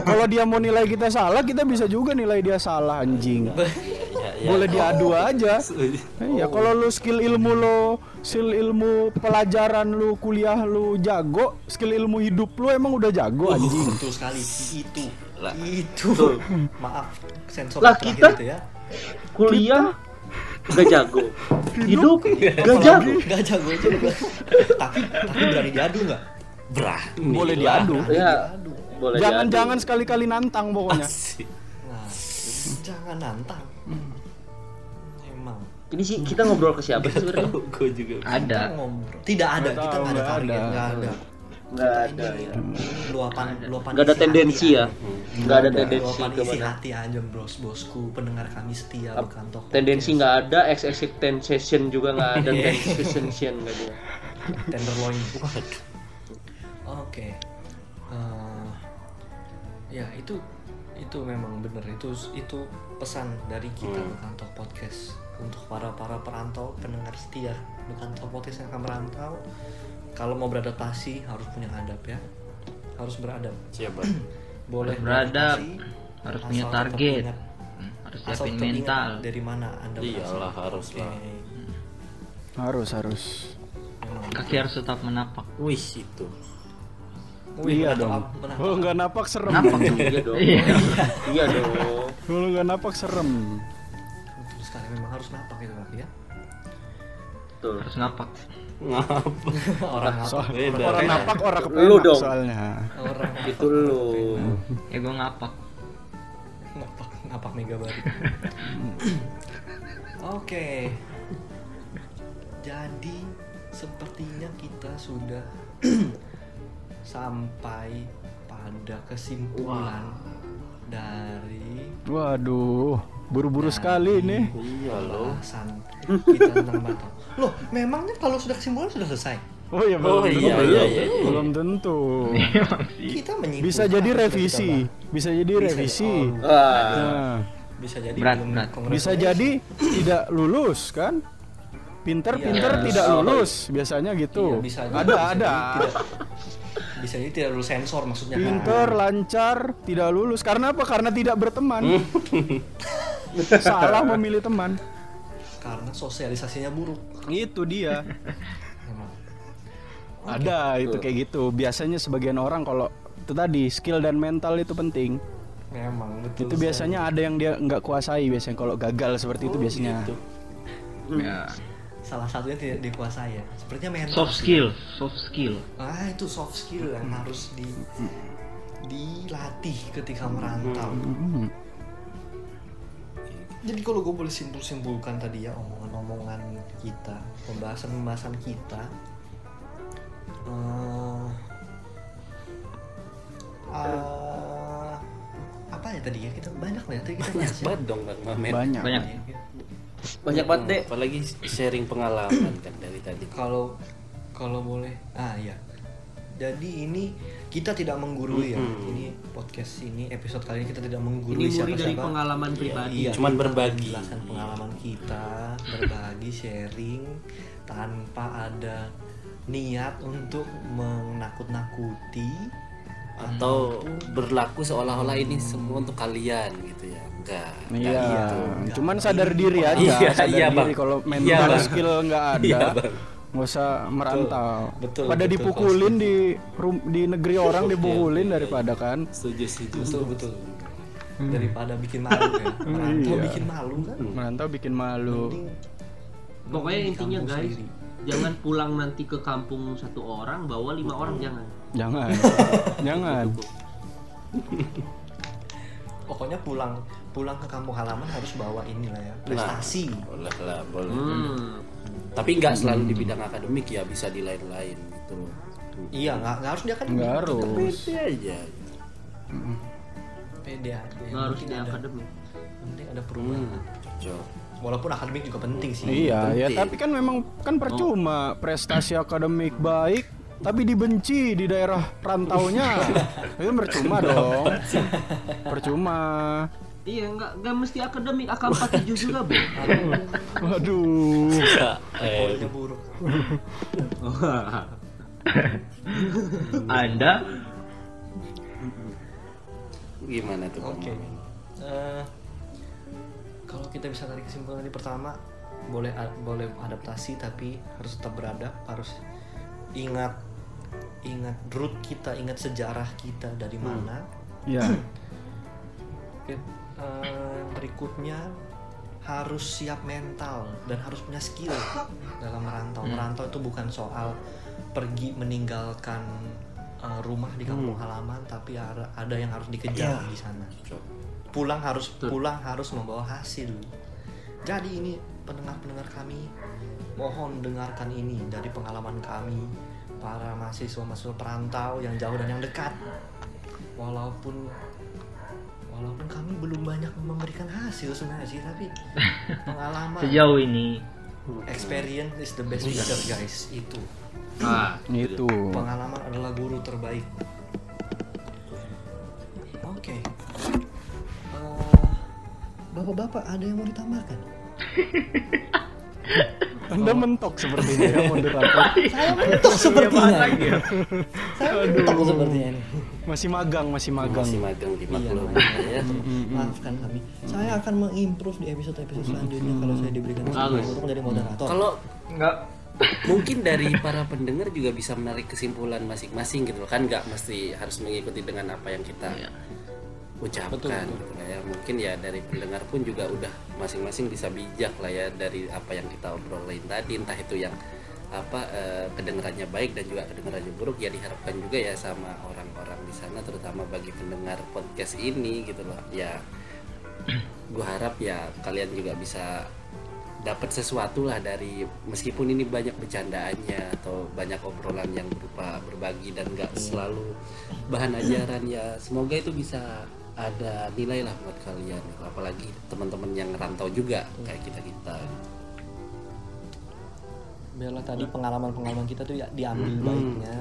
Kalau dia mau nilai kita salah, kita bisa juga nilai dia salah anjing. Ya, ya. Boleh diadu aja. Iya, kalau lu skill ilmu lo, skill ilmu pelajaran lu, kuliah lu jago, skill ilmu hidup lu emang udah jago anjing. betul sekali. Itu. Lah. itu. maaf sensor Lah, kita- itu ya. kuliah gak jago. Hidup. Gak jago. Gak jago juga. Tapi tapi berani diadu nggak? Berani. Boleh diadu. ya boleh Jangan-jangan sekali-kali nantang pokoknya. Asik. nah jangan nantang. Emang. Ini sih kita ngobrol ke siapa sih sebenarnya? gue juga. Ada. Ngobrol. Tidak ada Nggak kita nggak ada target nggak ada. Nggak ada ini, ya. ini luapan luapan nggak ada tendensi ya. nggak ada tendensi luapan ke isi mana hati aja bros bosku pendengar kami setia toko tendensi nggak ada ex session juga nggak ada session nggak ada. Tenderloin. Oke. Eh, ya itu itu memang benar itu itu pesan dari kita bukan Talk podcast untuk para para perantau pendengar setia bukan Talk podcast yang akan merantau kalau mau beradaptasi harus punya adab ya harus beradab Siapa? boleh Beradab, harus punya target. ingat- Hmm, harus asal siapin mental dari mana anda Iyalah, harus Oke. lah. Harus, harus. Memang. kaki harus tetap menapak Wih itu. Wih, iya dong. Kalau nggak napak serem. iya dong iya dong Kalau nggak napak serem. betul sekali memang harus napak itu kaki ya Betul. harus napak Ngapa? orang napak Soal- Beda. orang napak orang Lu kepenak dong. soalnya. orang itu lu ya gue ngapak napak napak mega baru oke jadi sepertinya kita sudah sampai pada kesimpulan dari Waduh, buru-buru sekali nih. Iya loh. kita tentang loh memangnya kalau sudah kesimpulan sudah selesai Oh iya, Oh belum iya tentu. iya iya. iya. Belum tentu. kita Bisa jadi revisi, kita bisa jadi Bisa, revisi. oh. Nah, bisa jadi Berat, belum berat. bisa jadi tidak lulus kan? Pinter-pinter Iya. tidak lulus, biasanya gitu. Iya, bisa ada, bisa ada. jadi tidak- bisa jadi tidak lulus sensor maksudnya kan? Pinter, lancar, tidak lulus. Karena apa? Karena tidak berteman. Salah memilih teman. karena sosialisasinya buruk Itu dia. memang Ada itu kayak gitu. Biasanya sebagian orang kalau itu tadi skill dan mental itu penting. memang betul itu biasanya ada yang dia nggak kuasai biasanya kalau gagal seperti itu biasanya. Gitu. ya salah satunya tidak dikuasai ya. Sepertinya mental soft skill soft skill. Ah itu soft skill yang harus di dilatih ketika merantau. Hmm. jadi kalau gue boleh simpul-simpulkan tadi ya omongan-omongan kita pembahasan-pembahasan kita eh eh, apa ya tadi ya? Kita banyak lah ya tadi kita bahas ya. Banyak dong Bang Mamet. Banyak. banyak banyak banget deh Apalagi sharing pengalaman kan dari tadi. kalau kalau boleh. Ah ya jadi ini kita tidak menggurui ya. Mm-mm. ini podcast ini episode kali ini kita tidak ini menggurui muri siapa dari siapa pengalaman pribadi. Iya, Cuman berbagi. menjelaskan pengalaman kita berbagi sharing tanpa ada niat untuk menakut-nakuti Atau berlaku seolah-olah ini semua untuk kalian gitu ya. Enggak. Iya, gitu. cuman sadar diri aja, Iya, sadar iya, diri Bang. kalau Iya, mental Bang. skill nggak ada, Iya, Bang. nggak usah merantau. betul, Pada betul, dipukulin di rum- di negeri orang dipukulin daripada kan. Setuju, setuju. betul betul daripada bikin malu ya merantau Iya. bikin malu kan Merantau bikin malu. Mending pokoknya intinya guys sendiri. jangan pulang nanti ke kampung satu orang bawa lima orang jangan Jangan, jangan. pokoknya pulang pulang ke kampung halaman harus bawa inilah ya prestasi Boleh lah, boleh. hmm. Tapi nggak selalu di bidang akademik ya, bisa di lain-lain gitu iya nggak nggak harus dia kan Nggak harus. Pede aja. pede aja Yang nggak harus di akademik yang penting ada perubahan Hmm, cocok. walaupun akademik juga penting sih Iya, ya penting. tapi kan memang kan percuma prestasi akademik baik tapi dibenci di daerah rantaunya. Itu percuma dong. Percuma. Iya, nggak nggak mesti akademik, AK47 juga, Bro. Waduh. eh, buruk. Anda gimana tuh Oke. Mamen? Eh, kalau kita bisa tarik kesimpulan di pertama, boleh boleh adaptasi tapi harus tetap beradab, harus ingat ingat root kita, ingat sejarah kita dari mana. Ya. Oke, eh, berikutnya harus siap mental dan harus punya skill dalam merantau. Merantau itu bukan soal pergi meninggalkan eh, rumah di kampung halaman, tapi ada, ada yang harus dikejar di sana. Pulang harus pulang harus membawa hasil. Jadi ini pendengar-pendengar kami, mohon dengarkan ini dari pengalaman kami para mahasiswa-mahasiswa perantau yang jauh dan yang dekat. Walaupun walaupun kami belum banyak memberikan hasil sebenarnya sih, tapi pengalaman sejauh ini. experience is the best teacher guys. Itu. Ah, Itu. pengalaman adalah guru terbaik. Oke. Eh, bapak-bapak ada yang mau ditambahkan Anda mentok sepertinya ya moderator. saya mentok sepertinya saya mentok sepertinya ini. Masih magang, masih magang. masih magang di maklum. ya maafkan kami. Saya akan mengimprove di episode-episode selanjutnya kalau saya diberikan kesempatan menjadi moderator. Kalau enggak mungkin dari para pendengar juga bisa menarik kesimpulan masing-masing gitu kan nggak mesti harus mengikuti dengan apa yang kita ucapkan gitu lah ya. Mungkin ya dari pendengar pun juga udah masing-masing bisa bijak lah ya dari apa yang kita obrolin tadi entah itu yang apa eh, kedengarannya baik dan juga kedengarannya buruk ya diharapkan juga ya sama orang-orang di sana terutama bagi pendengar podcast ini gitu loh. Ya gue harap ya kalian juga bisa dapat sesuatu lah dari meskipun ini banyak bercandaannya atau banyak obrolan yang berupa berbagi dan nggak selalu bahan ajaran ya semoga itu bisa ada nilai lah buat kalian apalagi teman-teman yang rantau juga kayak kita kita biarlah tadi pengalaman-pengalaman kita tuh ya diambil baiknya.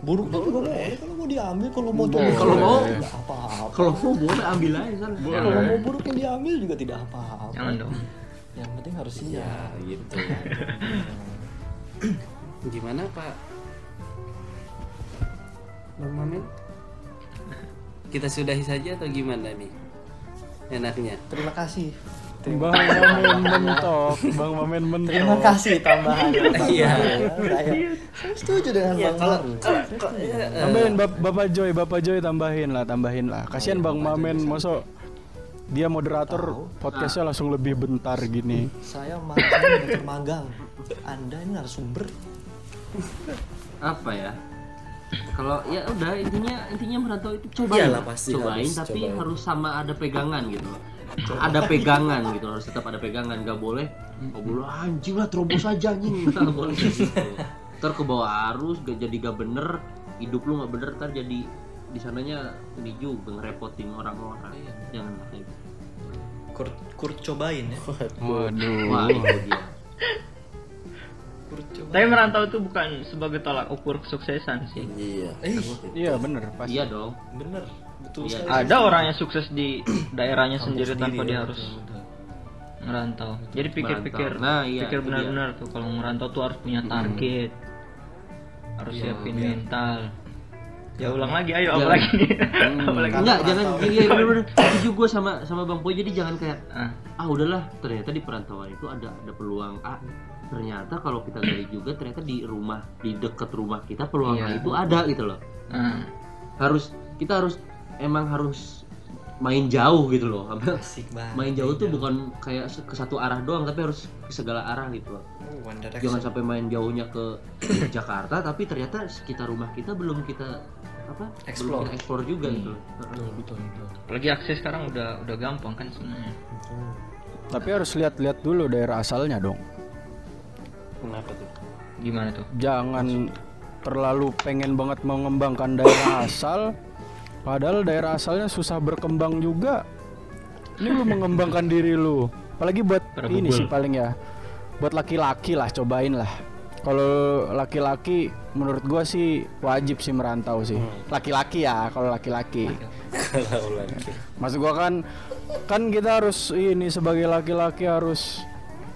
Buruknya juga boleh. Kalau mau diambil kalau mau coba Kalau mau. nggak apa-apa. Kalau mau boleh ambil aja sana. kalau mau buruknya diambil juga tidak apa-apa. Jangan dong. Yang penting harus ya siap. gitu. Gimana pak? Bang Mamen kita sudahi saja atau gimana nih enaknya terima kasih Bang Mamen mentok, Bang Mamen mentok. terima kasih tambahan Iya. saya, saya setuju dengan ya bang kalau Maru kalau- kalau- ya, eh, Tambahin Bap- Bapak Joy, Bapak Joy tambahin lah, tambahin lah. Kasihan Bang Mamen, mosok dia moderator podcastnya langsung lebih bentar gini. saya magang magang anda ini narasumber Apa ya? Kalau ya udah intinya intinya merantau itu cobain. Iyalah, pasti cobain harus tapi cobain. harus sama ada pegangan gitu. loh. Ada pegangan gitu harus tetap ada pegangan nggak boleh nggak boleh anjing lah terobos aja anjing nggak boleh gitu. Ntar ke bawah arus gak jadi gak bener hidup lu nggak bener ntar jadi di sananya ini juga ngerepotin orang-orang jangan kayak gitu. Kurt, Kurt cobain ya Waduh. wah cobain tapi merantau itu bukan sebagai tolak ukur kesuksesan sih. Iya. Eh Iya bener pasti. iya dong. Bener. Betul Iya. sekali. Ada orang yang sukses di daerahnya sendiri tanpa ya, dia harus betul, betul. merantau jadi pikir-pikir. Nah, iya, pikir itu benar-benar tuh kalau merantau tuh harus punya target. Harus Iya, siapin biar- mental. Ya ulang lagi ayo Jangan- apa lagi? Apa lagi? Enggak jangan iya bener-bener setuju gue sama sama bang Boy. Jadi jangan kayak Ah, ah udahlah ternyata di perantauan itu ada ada peluang ah ternyata kalau kita gali juga ternyata di rumah di dekat rumah kita peluangnya Iya. itu ada gitu loh. Ah. harus kita harus emang harus main jauh gitu loh. Asik banget main jauh tuh bukan kayak ke satu arah doang tapi harus ke segala arah gitu loh. Oh, jangan sampai main jauhnya ke Jakarta tapi ternyata sekitar rumah kita belum kita apa Explore. belum kita explore. juga gitu loh. Betul betul betul. Apalagi akses sekarang udah udah gampang kan sebenarnya. Tapi harus lihat-lihat dulu daerah asalnya dong. Kenapa tuh gimana tuh Jangan terlalu pengen banget mengembangkan daerah asal padahal daerah asalnya susah berkembang juga. Ini lu mengembangkan diri lu. Apalagi buat Pada ini bubul. sih paling ya. Buat laki-laki lah cobain lah. Kalau laki-laki menurut gua sih wajib sih merantau sih. Laki-laki ya, kalau laki-laki. Maksud gua kan kan kita harus ini sebagai laki-laki harus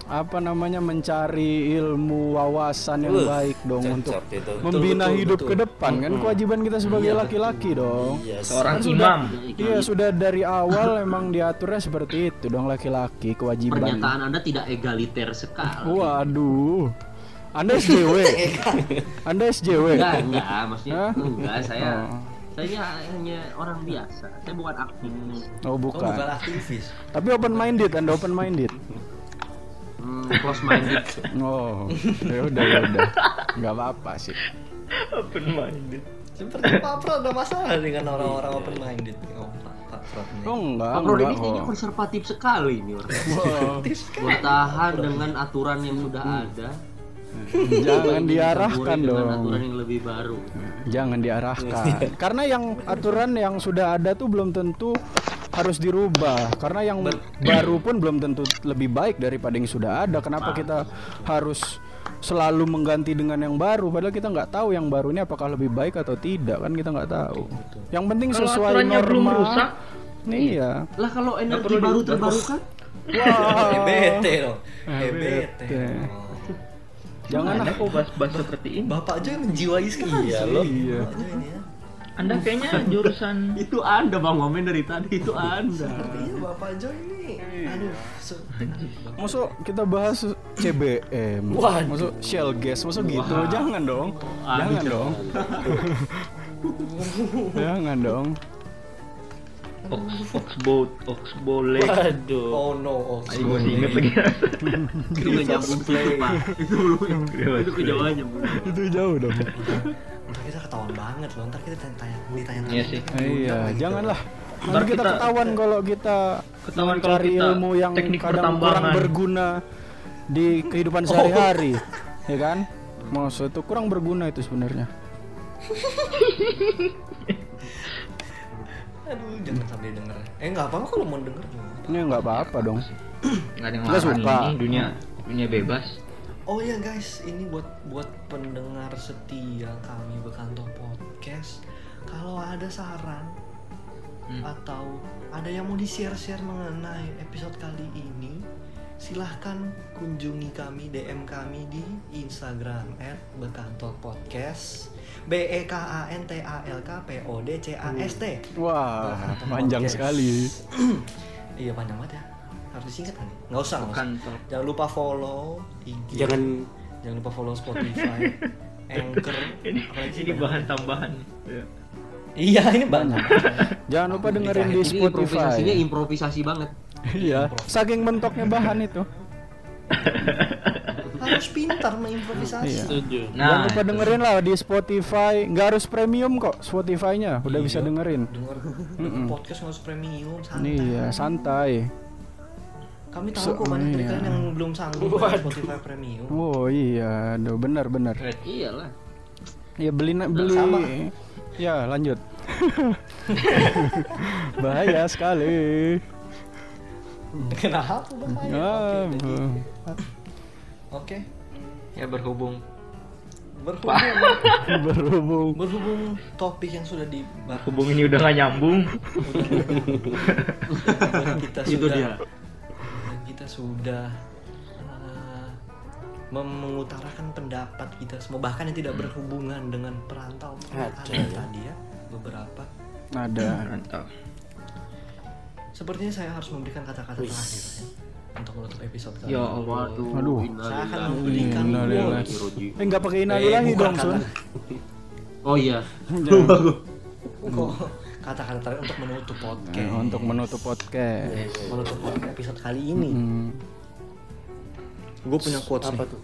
apa namanya mencari ilmu wawasan yang Uh, baik dong untuk itu. membina Betul, hidup betul. ke depan kan kewajiban kita sebagai laki-laki dong. Iya, Seorang Kan imam. Iya sudah dari awal emang diaturnya seperti itu dong laki-laki kewajiban. Pernyataan Anda tidak egaliter sekali. Waduh, anda SJW, anda SJW. Enggak, enggak, maksudnya Hah? enggak saya Oh. saya hanya orang biasa. Saya bukan aktivis. Oh Oh, bukan. bukan aktivis. Tapi open minded, anda open minded. Hmm, close minded. Oh, ya udah ya udah, nggak apa-apa sih. Open minded. Seperti Pak Pro ada masalah dengan orang-orang open minded. Oh, Pak, Pro. Oh enggak, Pak enggak ini kayaknya konservatif sekali ini orang. Wow. Bertahan dengan aturan yang sudah ada. Jangan Ingin diarahkan dicampuri dengan dong. aturan yang lebih baru. Jangan diarahkan. Karena yang aturan yang sudah ada tuh belum tentu harus dirubah. Karena yang baru pun belum tentu lebih baik daripada yang sudah ada. Kenapa kita harus selalu mengganti dengan yang baru padahal kita nggak tahu yang baru ini apakah lebih baik atau tidak kan kita nggak tahu. Yang penting Kalau sesuai norma. belum rusak, Nih iya. Lah kalau energi perlu baru terbarukan Wah. EBT dong. EBT. Jangan Anda lah. kok bahas-bahas seperti ini? Bapak aja menjiwai sekali. Iya, sih. loh. Iya. Bapak aja ini ya. Anda kayaknya jurusan itu Anda Bang Momen dari tadi itu Anda. Iya, Bapak Jo ini. Aduh, se- Masuk kita bahas CBM. Waduh. Masuk shell gas, masuk gitu. Jangan dong. Jangan dong. Jangan dong. Ox Oxbow Oxbow Lake. Waduh. Oh no, oh, Ayo gue inget lagi. Itu nggak nyambung tuh, Pak. Itu belum itu kejauhan nyambung. Itu jauh dong. Ntar kita ketahuan banget loh. Ntar kita tanya ditanya Iya sih. iya, janganlah. Ntar Nanti kita kita- ketahuan kalau kita Ketahuan kalau kita ilmu yang teknik kadang kurang pertambangan. berguna di kehidupan sehari-hari. Ya kan? Maksud itu kurang berguna itu sebenarnya. Aduh, jangan sampai denger. Eh nggak apa-apa kalau mau denger juga. Ini nggak apa-apa dong. Nggak ada yang suka. ini dunia dunia bebas. Oh iya guys, ini buat buat pendengar setia kami Bekanto Podcast. Kalau ada saran Hmm. atau ada yang mau di-share-share mengenai episode kali ini, silahkan kunjungi kami DM kami di Instagram @bekantorpodcast B E K A N T A L K P O D C A S T. Wah, Bekantor panjang Podcast. sekali. Iya panjang banget ya. Harus disingkat kan? nih? Nggak usah. Kantor. Jangan lupa follow IG. Jangan Jangan lupa follow Spotify, Anchor. Ini ini bahan tambahan. Ya. Iya, ini banyak. Jangan lupa dengerin di Ini improvisasinya Spotify. improvisasi banget. Iya, saking mentoknya bahan itu. Harus pintar mengimprovisasi. Iya. setuju. Jangan Nah, lupa itu. dengerin lah di Spotify. Nggak harus premium kok Spotify-nya. Udah bisa dengerin. Dengar Mm-mm. podcast nggak usah premium, santai. Iya, santai. Kami tahu So- kok banyak dari iya. kalian yang belum sanggup bayar Spotify premium. Oh iya, aduh benar benar. Iyalah. Ya beli beli. sama. Ya lanjut. Bahaya sekali. Kenapa bahaya? Ah, Oke, bu- Oke. Ya berhubung Berhubung berhubung. berhubung topik yang sudah dibahas hubung ini udah gak nyambung. kita Itu sudah dia. kita sudah eh, mengutarakan pendapat kita semua bahkan yang tidak berhubungan dengan perantau ada tadi ya beberapa Ada. Sepertinya saya harus memberikan kata-kata terakhir ya, untuk menutup episode kali Ya ini. Allah. Aduh. saya akan memberikan. Eh nggak pakai innalillahi Eh, bukan dong, Sun. kata- Oh iya. kok kata-kata terakhir untuk menutup podcast Eh, untuk menutup podcast. menutup podcast episode kali ini Hmm. gue punya quotes Apa nih. tuh?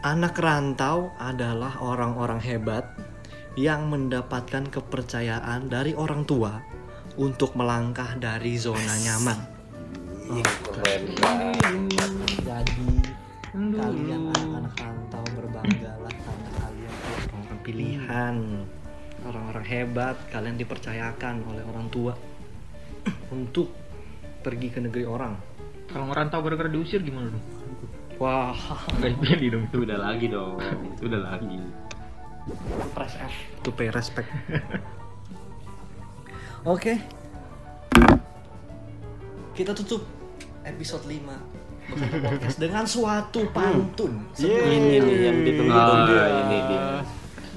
Anak rantau adalah orang-orang hebat yang mendapatkan kepercayaan dari orang tua untuk melangkah dari zona nyaman. Keren banget. Jadi kalian anak-anak rantau berbanggalah karena kalian orang pilihan, orang-orang hebat. Kalian dipercayakan oleh orang tua untuk pergi ke negeri orang. Kalau ngerantau gara-gara diusir gimana dong? Wah, Nggak dipilih dong Itu udah lagi dong. Itu udah lagi. press F to pay respect. Oke. Kita tutup episode 5 Bekerja podcast dengan suatu pantun. Sebuah- Ini nih yang ditunggu-tunggu Ah. ini dia.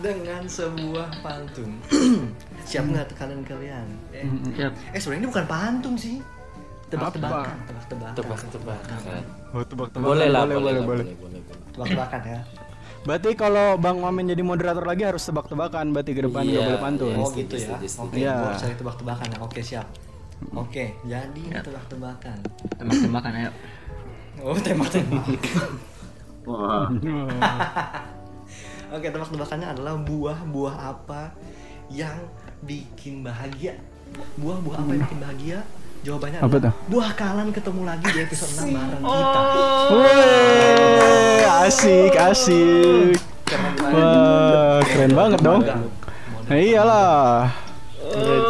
dengan sebuah pantun. Siap nggak kalian kalian? Eh, siap eh sebenarnya ini bukan pantun sih. Tebak-tebakan, tebak-tebakan. Tebak-tebakan. Oh, tebak-tebakan. Boleh lah, boleh, boleh, boleh. boleh, boleh. Tebak-tebakan ya. Berarti kalau Bang Mamen jadi moderator lagi harus tebak-tebakan berarti ke depan nggak Iya, boleh pantun. iya. Oh gitu ya. setuju. Oke, Iya. gua cari tebak-tebakan ya. Oke, siap. Oke, jadi ini tebak-tebakan. tembak-tembakan ayo Oh, tembak-tembak. Wah. Oke, tebak-tebakannya adalah buah-buah apa yang bikin bahagia? Buah-buah apa yang bikin bahagia? Jawabannya Apa adalah tuh? buah kalan ketemu lagi di episode 6 bareng kita. Wih, asik, asik. Wah, keren banget dong. Nah, iyalah.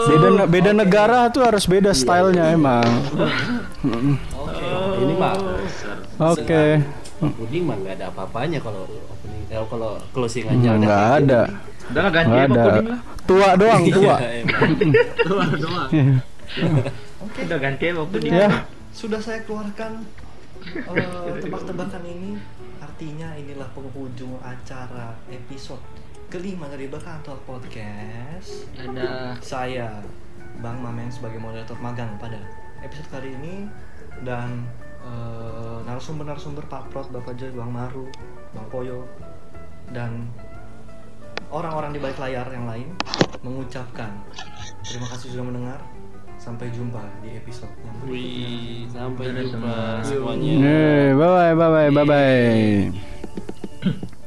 Beda beda negara tuh harus beda stylenya emang. Oke. Ini mah Oke. opening mah nggak ada apa-apanya kalau opening eh, kalau closing aja udah Nggak ada. udah lah ganti Nggak aja ada. opening lah Tua doang, gitu. tua. Iya, Oke. udah ganti aja opening Ya. Sudah saya keluarkan eh, tebak-tebakan ini. Artinya inilah penghujung acara episode kelima dari Bekantor Podcast. ada Saya Bang Mamen sebagai moderator magang pada episode kali ini dan eh, narasumber-narasumber Pak Prot, Bapak Joy, Bang Maru, Bang Poyo dan orang-orang di balik layar yang lain mengucapkan terima kasih sudah mendengar sampai jumpa di episode yang berikutnya. Sampai jumpa semuanya. Bye bye bye bye bye bye.